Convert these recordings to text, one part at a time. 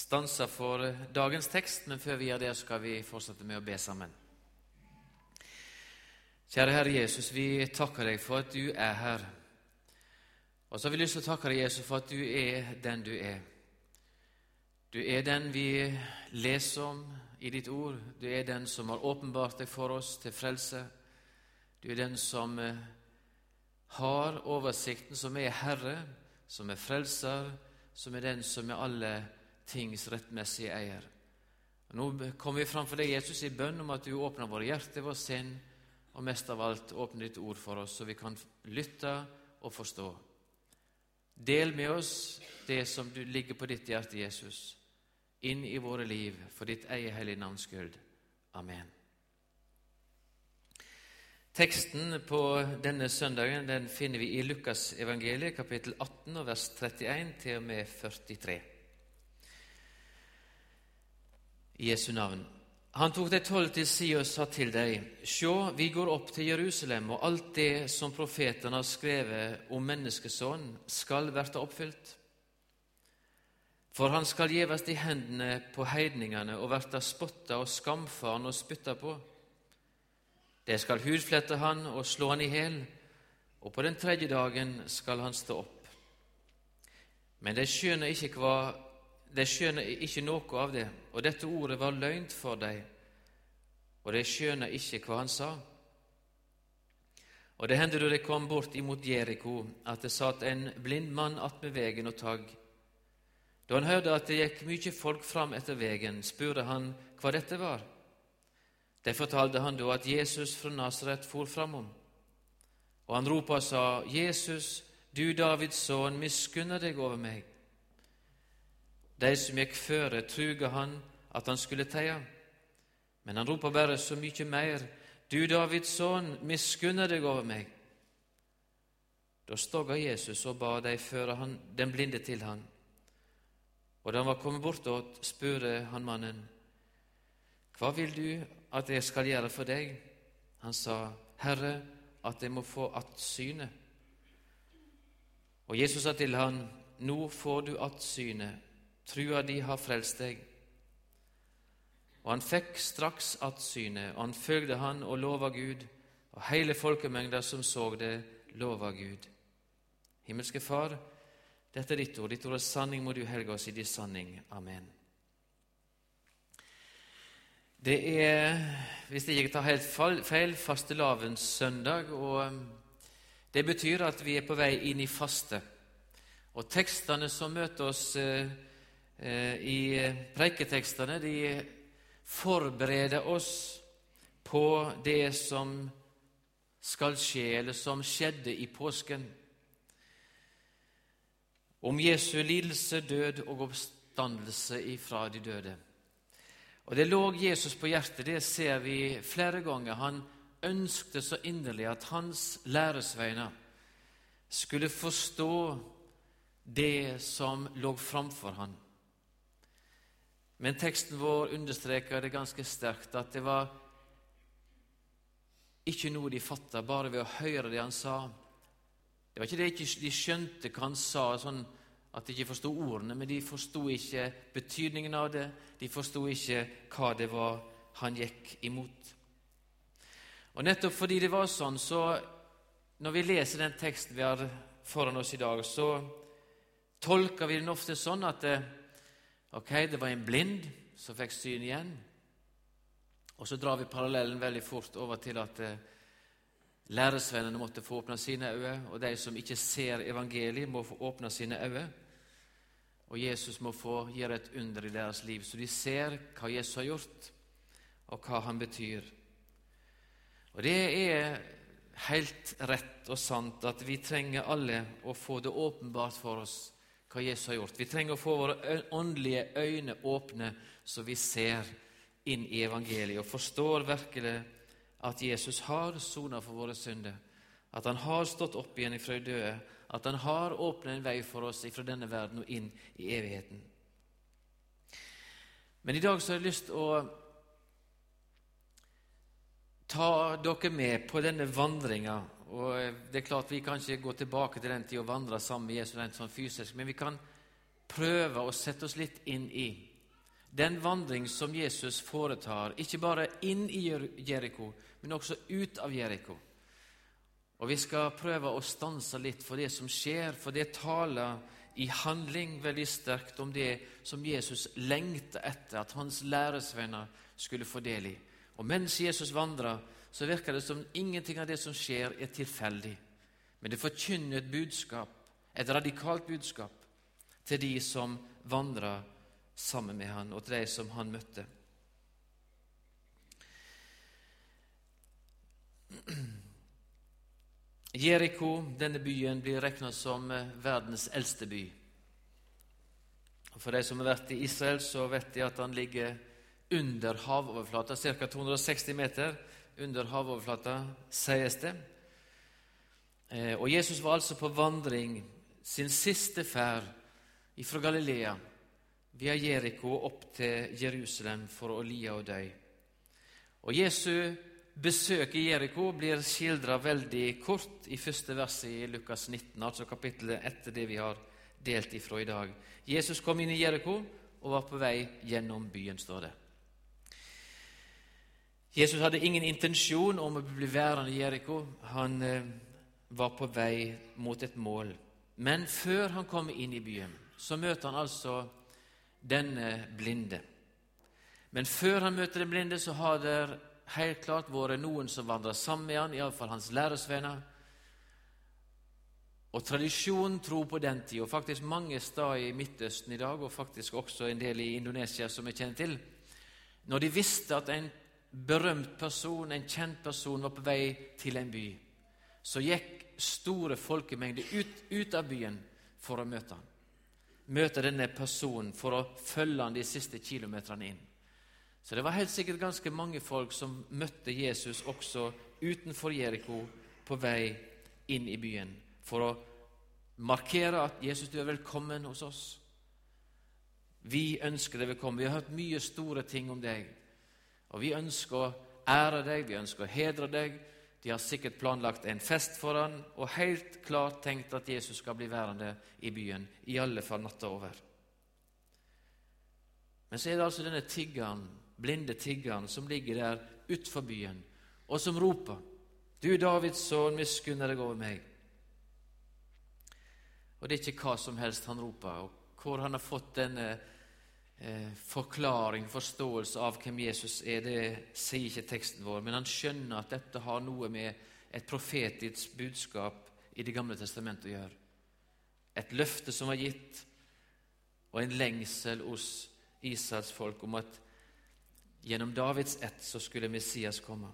stanser for dagens tekst, men før vi gjør det, skal vi fortsette med å be sammen. Kjære Herre Jesus, vi takker deg for at du er her. Og så har vi lyst til å takke deg, Jesus, for at du er den du er. Du er den vi leser om i ditt ord. Du er den som har åpenbart deg for oss til frelse. Du er den som eh, har oversikten, som er Herre, som er frelser, som er den som er alle tings rettmessige eier. Og nå kommer vi framfor deg, Jesus, i bønn om at du åpner våre hjerter, vår sinn, og mest av alt åpner ditt ord for oss, så vi kan lytte og forstå. Del med oss det som ligger på ditt hjerte, Jesus, inn i våre liv, for ditt eget hellige navns skyld. Amen. Teksten på denne søndagen den finner vi i Lukas evangeliet, kapittel 18, vers 31 til og med 43 i Jesu navn. Han tok de tolv til side og sa til dem, Sjå, vi går opp til Jerusalem, og alt det som profetene har skrevet om menneskesønnen, skal verte oppfylt. For han skal gjevast i hendene på heidningene og verta spotta og skamfaren og spytta på. De skal hudflette han og slå han i hæl, og på den tredje dagen skal han stå opp. Men de skjønner ikke hva de skjønner ikke noe av det, og dette ordet var løgnt for dem, og de skjønner ikke hva han sa. Og det hendte da de kom bort imot Jeriko, at det satt en blind mann attmed vegen og tagg. Da han hørte at det gikk mye folk fram etter vegen, spurte han hva dette var. Det fortalte han da at Jesus fra Nasaret for framom. Og han ropa og sa, Jesus, du Davids sønn, miskunner deg over meg. De som gikk føre, truga han at han skulle teie. Men han ropa bare så mye mer, Du Davids sønn, miskunne deg over meg. Da stogga Jesus og ba de føre han, den blinde til han. Og da han var kommet bortåt, spurte han mannen, Hva vil du at jeg skal gjøre for deg? Han sa, Herre, at jeg må få att synet. Og Jesus sa til han, Nå får du att synet Trua di har frelst deg. Og han fikk straks attsynet, og han følgde han og lova Gud, og hele folkemengda som så det, lova Gud. Himmelske Far, dette er ditt ord. Ditt ord er sanning, må du helge oss i din sanning. Amen. Det er, hvis jeg ikke tar helt feil, fastelavnssøndag, og um, det betyr at vi er på vei inn i faste. Og tekstene som møter oss eh, i preiketekstene de forbereder oss på det som skal skje, eller som skjedde i påsken. Om Jesu lidelse, død og oppstandelse ifra de døde. Og Det lå Jesus på hjertet, det ser vi flere ganger. Han ønskte så inderlig at hans læresveiner skulle forstå det som lå framfor ham. Men teksten vår understreker det ganske sterkt at det var ikke noe de fatta bare ved å høre det han sa. Det var ikke det de skjønte hva han sa, sånn at de ikke forsto ordene, men de forsto ikke betydningen av det. De forsto ikke hva det var han gikk imot. Og Nettopp fordi det var sånn, så når vi leser den teksten vi har foran oss i dag, så tolker vi den ofte sånn at det, Ok, det var en blind som fikk syn igjen. Og så drar vi parallellen veldig fort over til at lærersvennene læresvennene måtte få åpne sine øyne, og de som ikke ser evangeliet, må få åpne sine øyne. Og Jesus må få gjøre et under i deres liv, så de ser hva Jesus har gjort, og hva han betyr. Og det er helt rett og sant at vi trenger alle å få det åpenbart for oss hva Jesus har gjort. Vi trenger å få våre åndelige øyne åpne, så vi ser inn i evangeliet og forstår virkelig at Jesus har sona for våre synder, at han har stått opp igjen ifra de døde, at han har åpnet en vei for oss ifra denne verden og inn i evigheten. Men i dag så har jeg lyst å ta dere med på denne vandringa og eh, det er klart Vi kan ikke gå tilbake til den tid og vandre sammen med Jesus rent sånn fysisk, men vi kan prøve å sette oss litt inn i den vandring som Jesus foretar, ikke bare inn i Jeriko, men også ut av Jeriko. Og vi skal prøve å stanse litt for det som skjer, for det taler i handling veldig sterkt om det som Jesus lengta etter at hans læresvenner skulle få del i. Og mens Jesus vandrer, så virker det som ingenting av det som skjer, er tilfeldig. Men det forkynner et budskap, et radikalt budskap, til de som vandrer sammen med han, og til de som han møtte. Jeriko, denne byen, blir regna som eh, verdens eldste by. For de som har vært i Israel, så vet de at han ligger under havoverflata, ca. 260 meter under havoverflata, sies det. Eh, og Jesus var altså på vandring, sin siste ferd fra Galilea, via Jeriko opp til Jerusalem for å lia og dø. Og Jesu besøk i Jeriko blir skildra veldig kort i første verset i Lukas 19, altså kapittelet etter det vi har delt ifra i dag. Jesus kom inn i Jeriko og var på vei gjennom byen, står det. Jesus hadde ingen intensjon om å bli værende i Jeriko. Han eh, var på vei mot et mål. Men før han kommer inn i byen, så møter han altså denne blinde. Men før han møter den blinde, så har det helt klart vært noen som vandrer sammen med han, iallfall hans læresvenner. Og tradisjonen tro på den tid, faktisk mange steder i Midtøsten i dag, og faktisk også en del i Indonesia som jeg kjenner til, når de visste at en berømt person, en kjent person, var på vei til en by, så gikk store folkemengder ut, ut av byen for å møte ham møte denne personen for å følge han de siste kilometerne inn. Så det var helt sikkert ganske mange folk som møtte Jesus også utenfor Jeriko på vei inn i byen for å markere at Jesus, du er velkommen hos oss. Vi ønsker deg velkommen. Vi har hørt mye store ting om deg. Og vi ønsker å ære deg, vi ønsker å hedre deg, de har sikkert planlagt en fest for han og helt klart tenkt at Jesus skal bli værende i byen, i alle fall natta over. Men så er det altså denne tiggeren, blinde tiggeren som ligger der utenfor byen, og som roper, 'Du Davids sønn, miskunn deg over meg.' Og det er ikke hva som helst han roper, og hvor han har fått denne eh, forklaring, forståelse av hvem Jesus er, det sier ikke teksten vår, men han skjønner at dette har noe med et profetisk budskap i Det gamle testamentet å gjøre. Et løfte som var gitt, og en lengsel hos Israels folk om at gjennom Davids ett så skulle Messias komme.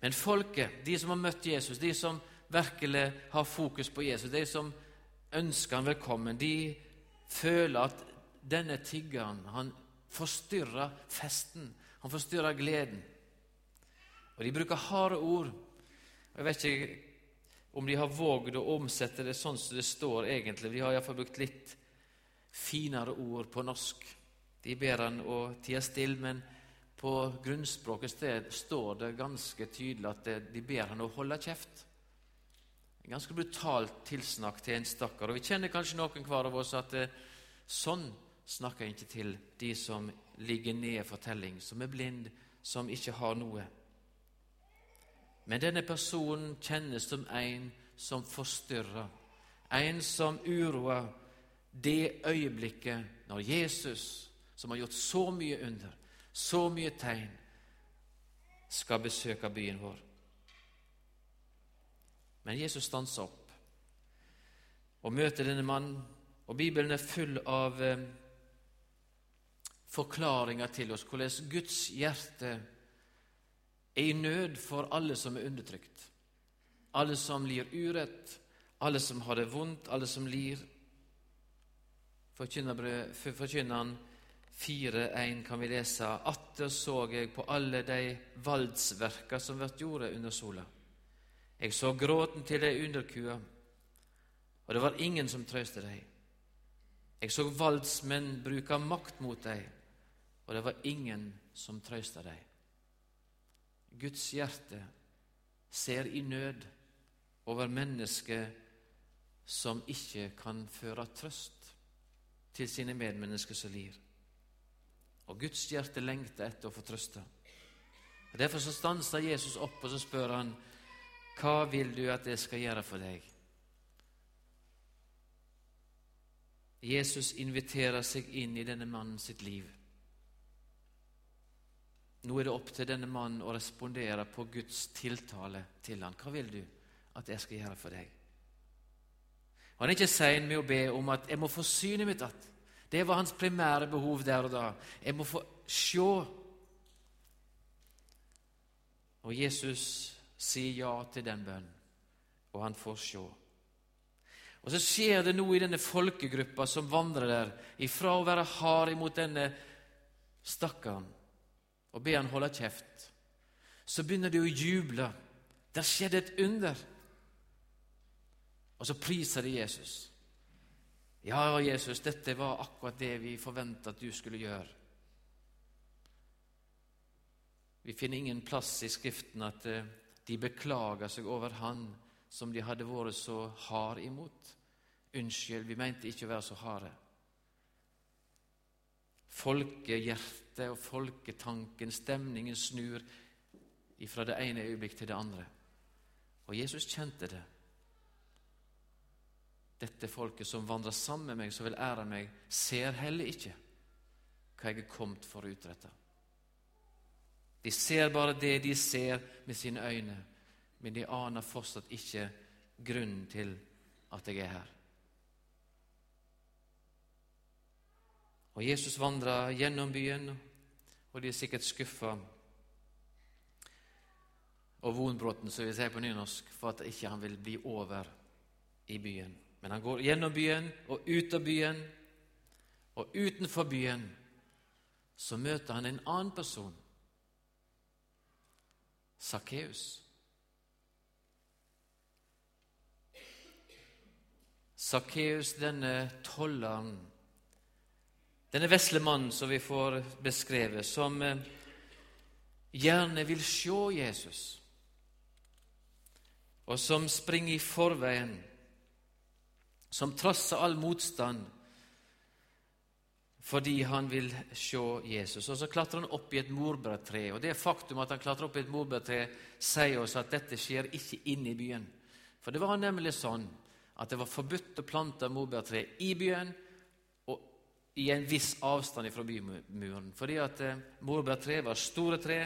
Men folket, de som har møtt Jesus, de som virkelig har fokus på Jesus, de som ønsker han velkommen, de føler at denne tiggeren han forstyrrer festen, han forstyrrer gleden. Og De bruker harde ord. Jeg vet ikke om de har vågd å omsette det sånn som det står egentlig. De har iallfall brukt litt finere ord på norsk. De ber han å tie stille, men på grunnspråket sted står det ganske tydelig at de ber han å holde kjeft. Ganske brutalt tilsnakk til en stakkar. Og vi kjenner kanskje noen hver av oss at det, sånn snakker ikke til de som ligger ned i telling, som er blind, som ikke har noe. Men denne personen kjennes som en som forstyrrer, en som uroer det øyeblikket når Jesus, som har gjort så mye under, så mye tegn, skal besøke byen vår. Men Jesus stanser opp og møter denne mannen, og Bibelen er full av eh, forklaringer til oss hvordan Guds hjerte er i nød for alle som er undertrykt, alle som lir urett, alle som har det vondt, alle som lir. Forkynneren 4.1 kan vi lese Atter så jeg på alle de valdsverka som vert gjorde under sola. Jeg så gråten til de underkua, og det var ingen som trøste dei. Jeg så valdsmenn bruke makt mot dei, og det var ingen som trøsta dem. Guds hjerte ser i nød over mennesker som ikke kan føre trøst til sine medmennesker som lir. Og Guds hjerte lengter etter å få trøste. Og Derfor så stanser Jesus opp, og så spør han, 'Hva vil du at jeg skal gjøre for deg?' Jesus inviterer seg inn i denne mannen sitt liv. Nå er det opp til denne mannen å respondere på Guds tiltale til han. Hva vil du at jeg skal gjøre for deg? Han er ikke sein med å be om at 'jeg må få synet mitt att'. Det var hans primære behov der og da. Jeg må få sjå. Og Jesus sier ja til den bønnen, og han får sjå. Og så skjer det noe i denne folkegruppa som vandrer der, ifra å være hard imot denne stakkaren og be han holde kjeft. Så begynner de å juble. Der skjedde et under. Og så priser de Jesus. Ja, Jesus, dette var akkurat det vi forventa at du skulle gjøre. Vi finner ingen plass i Skriften at eh, de beklager seg over Han som de hadde vært så hard imot. Unnskyld, vi mente ikke å være så harde. Folkehjertet og folketanken, stemningen, snur fra det ene øyeblikk til det andre. Og Jesus kjente det dette folket som vandrer sammen med meg, som vil ære meg, ser heller ikke hva jeg er kommet for å utrette. De ser bare det de ser med sine øyne, men de aner fortsatt ikke grunnen til at jeg er her. Og Jesus vandrer gjennom byen, og de er sikkert skuffa og vonbroten, som vi sier på nynorsk, for at ikke han vil bli over i byen. Men han går gjennom byen og ut av byen, og utenfor byen så møter han en annen person. Sakkeus. Sakkeus, denne tolleren, denne vesle mannen som vi får beskrevet, som eh, gjerne vil se Jesus, og som springer i forveien som trosser all motstand fordi han vil se Jesus. Og Så klatrer han opp i et morbærtre. Og Det faktum at han klatrer opp i et morbærtre, sier oss at dette skjer ikke inne i byen. For det var nemlig sånn at det var forbudt å plante morbærtre i byen i en viss avstand fra bymuren. Fordi at eh, morbærtre var store tre,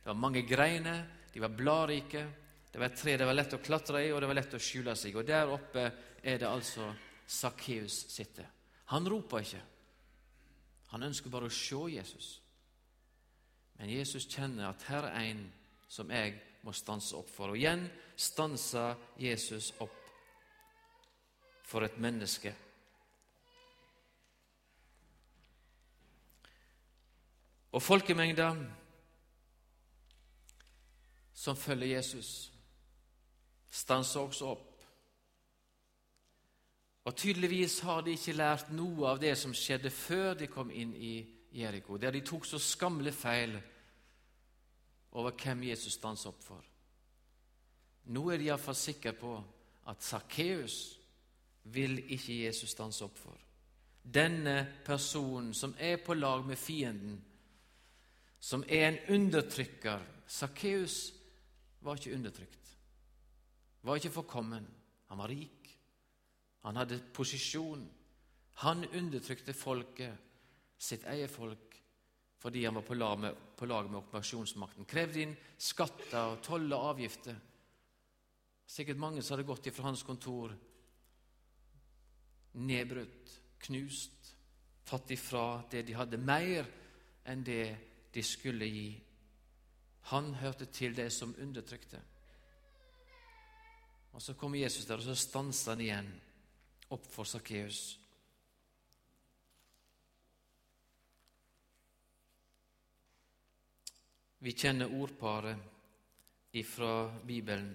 det var mange greiner, de var bladrike. Det var et tre det var lett å klatre i, og det var lett å skjule seg. Og Der oppe er det altså Sakkeus sitter. Han roper ikke. Han ønsker bare å se Jesus. Men Jesus kjenner at her er en som jeg må stanse opp for. Og igjen stanser Jesus opp for et menneske. Og folkemengda som følger Jesus, stanser også opp og Tydeligvis har de ikke lært noe av det som skjedde før de kom inn i Jeriko, der de tok så skammelig feil over hvem Jesus stanset opp for. Nå er de iallfall sikre på at Sakkeus vil ikke Jesus stanse opp for. Denne personen som er på lag med fienden, som er en undertrykker Sakkeus var ikke undertrykt, var ikke forkommen. Han var rik. Han hadde posisjon. Han undertrykte folket, sitt eget folk, fordi han var på lag med, på lag med okkupasjonsmakten. Krevde inn skatter, og toll og avgifter. Sikkert mange som hadde gått ifra hans kontor nedbrutt, knust, tatt ifra det de hadde, mer enn det de skulle gi. Han hørte til det som undertrykte. Og Så kommer Jesus der, og så stanser han igjen opp for Sakkeus. Vi kjenner ordparet ifra Bibelen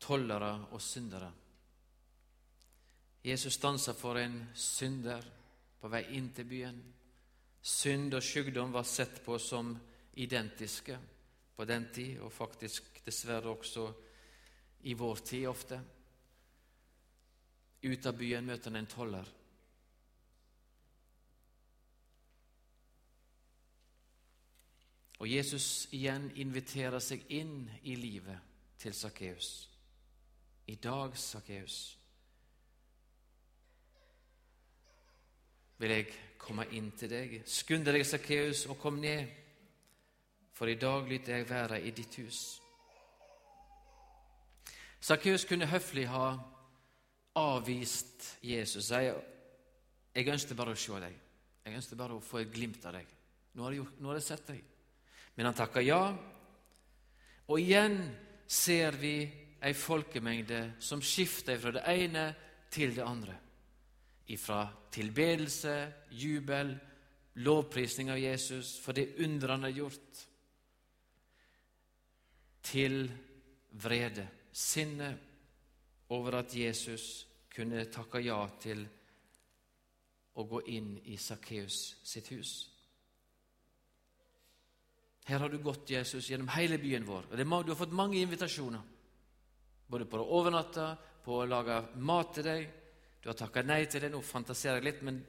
tollere og syndere. Jesus stansa for en synder på vei inn til byen. Synd og sykdom var sett på som identiske på den tid, og faktisk dessverre også i vår tid ofte. Ut av byen møter han en toller. Og Jesus igjen inviterer seg inn i livet til Sakkeus. I dag, Sakkeus, vil jeg komme inn til deg. Skynd deg, Sakkeus, og kom ned, for i dag lytter jeg være i ditt hus. Sakkeus kunne høflig ha avvist Jesus. Jeg, jeg ønsket bare å se deg. Jeg ønsket bare å få et glimt av deg. Nå har jeg, nå har jeg sett deg. Men han takker ja. Og igjen ser vi ei folkemengde som skifter fra det ene til det andre. Ifra tilbedelse, jubel, lovprisning av Jesus for det under han har gjort, til vrede, sinne over at Jesus kunne takke ja til å gå inn i Sakkeus sitt hus. Her har du gått, Jesus, gjennom hele byen vår. og Du har fått mange invitasjoner. Både på å overnatte, på å lage mat til deg. Du har takka nei til det. Nå fantaserer jeg litt, men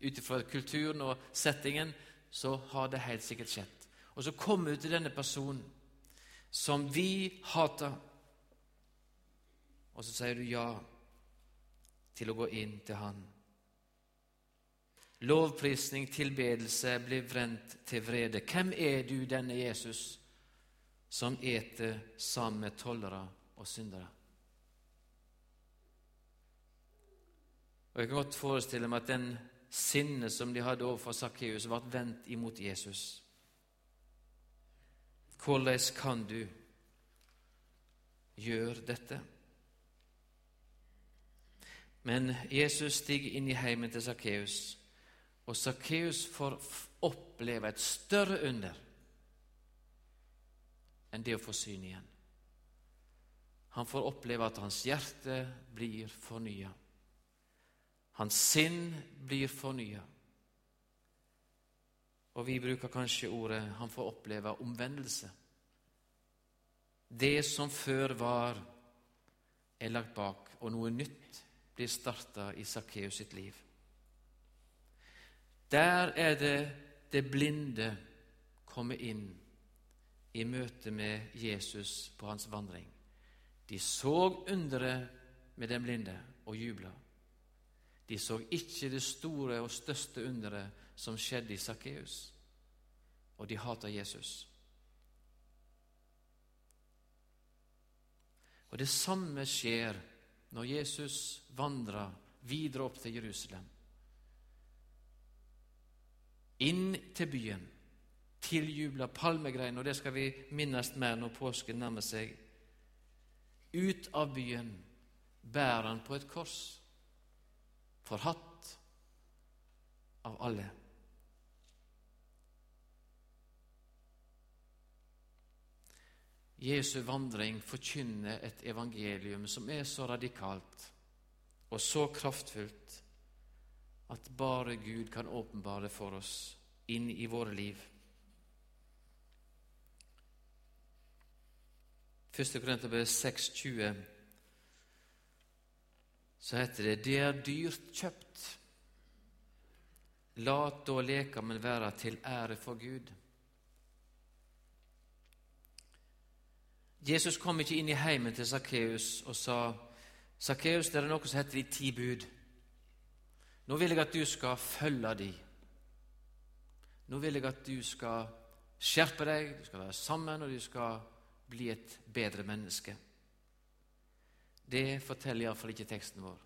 ut ifra kulturen og settingen så har det helt sikkert skjedd. Og så kommer du til denne personen som vi hater, og så sier du ja til å gå inn til han. Lovprisning, tilbedelse blir vrent til vrede. Hvem er du, denne Jesus, som eter sammen med tollere og syndere? Og Jeg kan godt forestille meg at den sinnet som de hadde overfor Sakkeus, ble vendt imot Jesus. Hvordan kan du gjøre dette? Men Jesus stiger inn i heimen til Sakkeus og Sakkeus får oppleve et større under enn det å få syn igjen. Han får oppleve at hans hjerte blir fornya. Hans sinn blir fornya. Og vi bruker kanskje ordet 'han får oppleve omvendelse'. Det som før var, er lagt bak, og noe nytt blir starta i Sakkeus sitt liv. Der er det det blinde kommer inn i møte med Jesus på hans vandring. De så underet med den blinde og jubla. De så ikke det store og største underet som skjedde i Sakkeus, og de hater Jesus. Og Det samme skjer når Jesus vandrer videre opp til Jerusalem inn til byen, tiljubla palmegrein, og det skal vi minnes mer når påsken nærmer seg. Ut av byen bærer han på et kors, forhatt av alle. Jesu vandring forkynner et evangelium som er så radikalt og så kraftfullt at bare Gud kan åpenbare for oss inn i våre liv. 1. Korinterbrev 6,20 så heter det det er dyrt kjøpt. La da lekamen være til ære for Gud. Jesus kom ikke inn i heimen til Sakkeus og sa Sakkeus, det er noe som heter de ti bud. Nå vil jeg at du skal følge de. Nå vil jeg at du skal skjerpe deg, du skal være sammen, og du skal bli et bedre menneske. Det forteller iallfall ikke teksten vår.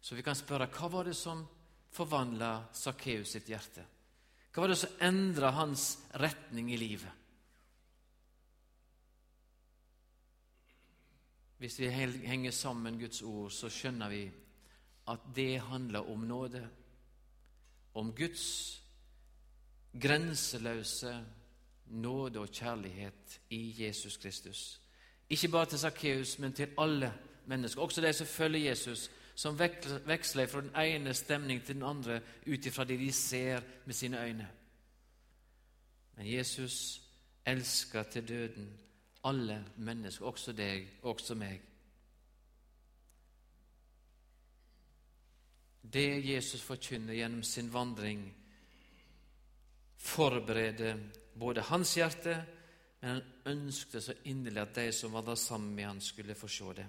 Så vi kan spørre hva var det som forvandla Sakkeus sitt hjerte? Hva var det som endra hans retning i livet? Hvis vi henger sammen Guds ord, så skjønner vi at det handler om nåde. Om Guds grenseløse nåde og kjærlighet i Jesus Kristus. Ikke bare til Sakkeus, men til alle mennesker, også de som følger Jesus, som veksler fra den ene stemning til den andre ut ifra det de ser med sine øyne. Men Jesus elsker til døden alle mennesker, også deg, også meg. Det Jesus forkynner gjennom sin vandring, forbereder både hans hjerte, men han ønsket så inderlig at de som vandra sammen med han skulle få se det.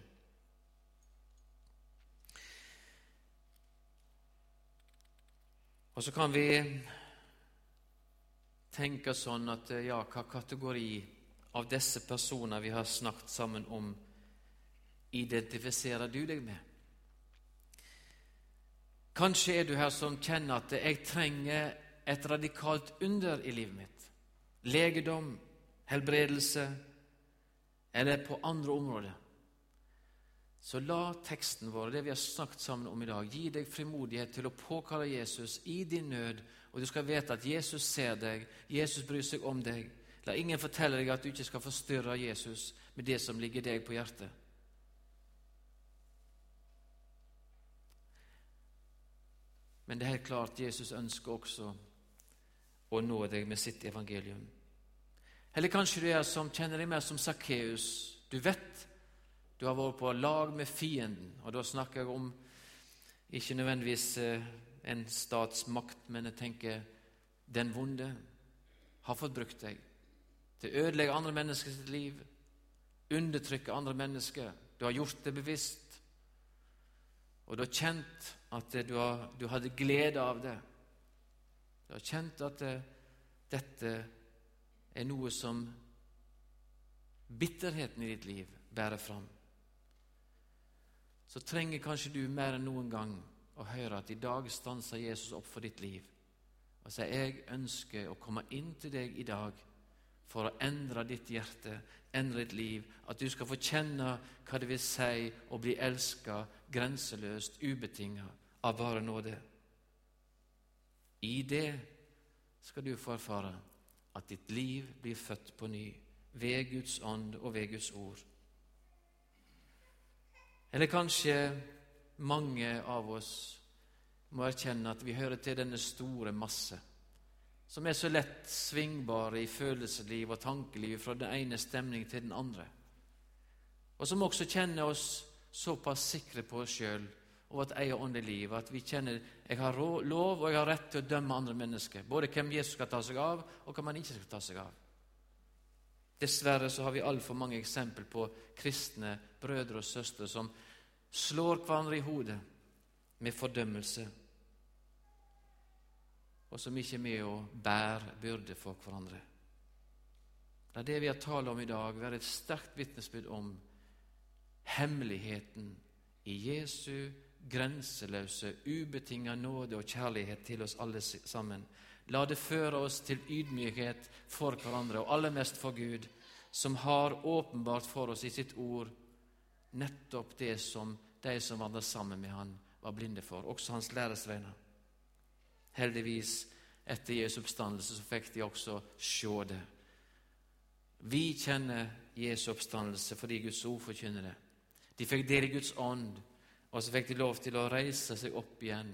Og så kan vi tenke sånn at ja, hva kategori av disse personene vi har snakket sammen om, identifiserer du deg med? Kanskje er du her som kjenner at jeg trenger et radikalt under i livet mitt. Legedom, helbredelse eller på andre områder. Så la teksten vår, det vi har snakket sammen om i dag, gi deg frimodighet til å påkalle Jesus i din nød, og du skal vite at Jesus ser deg, Jesus bryr seg om deg. La ingen fortelle deg at du ikke skal forstyrre Jesus med det som ligger deg på hjertet. Men det er helt klart Jesus ønsker også å nå deg med sitt evangelium. Eller kanskje du er som kjenner deg mer som Sakkeus. Du vet du har vært på lag med fienden, og da snakker jeg om ikke nødvendigvis eh, en statsmakt, men jeg tenker den vonde har fått brukt deg til å ødelegge andre menneskers liv, undertrykke andre mennesker. Du har gjort det bevisst, og du har kjent at du, har, du hadde glede av det. Du har kjent at det, dette er noe som bitterheten i ditt liv bærer fram. Så trenger kanskje du mer enn noen gang å høre at i dag stanser Jesus opp for ditt liv og sier jeg ønsker å komme inn til deg i dag for å endre ditt hjerte, endre ditt liv, at du skal få kjenne hva det vil si å bli elska grenseløst, ubetinga, av bare nåde. I det skal du få erfare at ditt liv blir født på ny ved Guds ånd og ved Guds ord. Eller kanskje mange av oss må erkjenne at vi hører til denne store masse, som er så lett svingbare i følelsesliv og tankeliv fra den ene stemning til den andre, og som også kjenner oss såpass sikre på oss sjøl og vårt eget åndelige liv at vi kjenner jeg har lov og jeg har rett til å dømme andre mennesker, både hvem Jesus skal ta seg av, og hvem han ikke skal ta seg av. Dessverre så har vi altfor mange eksempel på kristne brødre og søstre som slår hverandre i hodet med fordømmelse, og som ikke er med å bære byrde for hverandre. La det vi har talt om i dag, være et sterkt vitnesbyrd om hemmeligheten i Jesu grenseløse, ubetinga nåde og kjærlighet til oss alle sammen. La det føre oss til ydmykhet for hverandre, og aller mest for Gud, som har åpenbart for oss i sitt ord nettopp det som de som vandret sammen med han, var blinde for, også hans læresveiner. Heldigvis, etter Jesu oppstandelse, så fikk de også se det. Vi kjenner Jesu oppstandelse fordi Guds ord forkynner det. De fikk del i Guds ånd og så fikk de lov til å reise seg opp igjen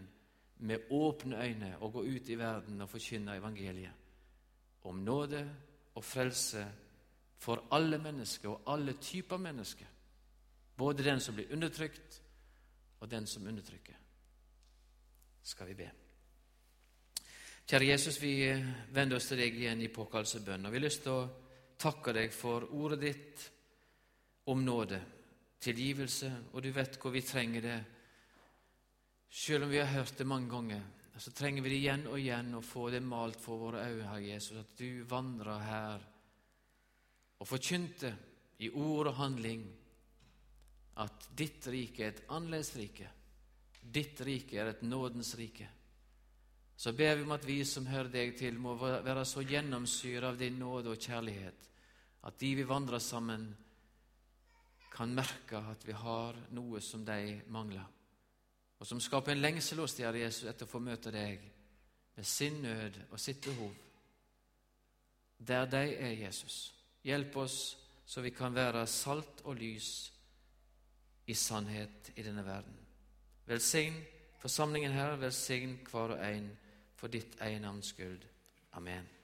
med åpne øyne og gå ut i verden og forkynne evangeliet om nåde og frelse for alle mennesker og alle typer mennesker, både den som blir undertrykt, og den som undertrykker. Skal vi be. Kjære Jesus, vi vender oss til deg igjen i påkallelsebønn, og vi har lyst til å takke deg for ordet ditt om nåde tilgivelse, og du vet hvor vi trenger det. Selv om vi har hørt det mange ganger, så trenger vi det igjen og igjen å få det malt for våre øyne, Herre Jesus, at du vandrer her og forkynte i ord og handling at ditt rike er et annerledes rike. Ditt rike er et nådens rike. Så ber vi om at vi som hører deg til, må være så gjennomsyret av din nåde og kjærlighet at de vi vandrer sammen, kan merke at vi har noe som de mangler, og som skaper en lengsel hos dem, Jesus, etter å få møte deg med sin nød og sitt behov. Der de er, Jesus. Hjelp oss så vi kan være salt og lys i sannhet i denne verden. Velsign forsamlingen her, velsign hver og en for ditt eienavns skyld. Amen.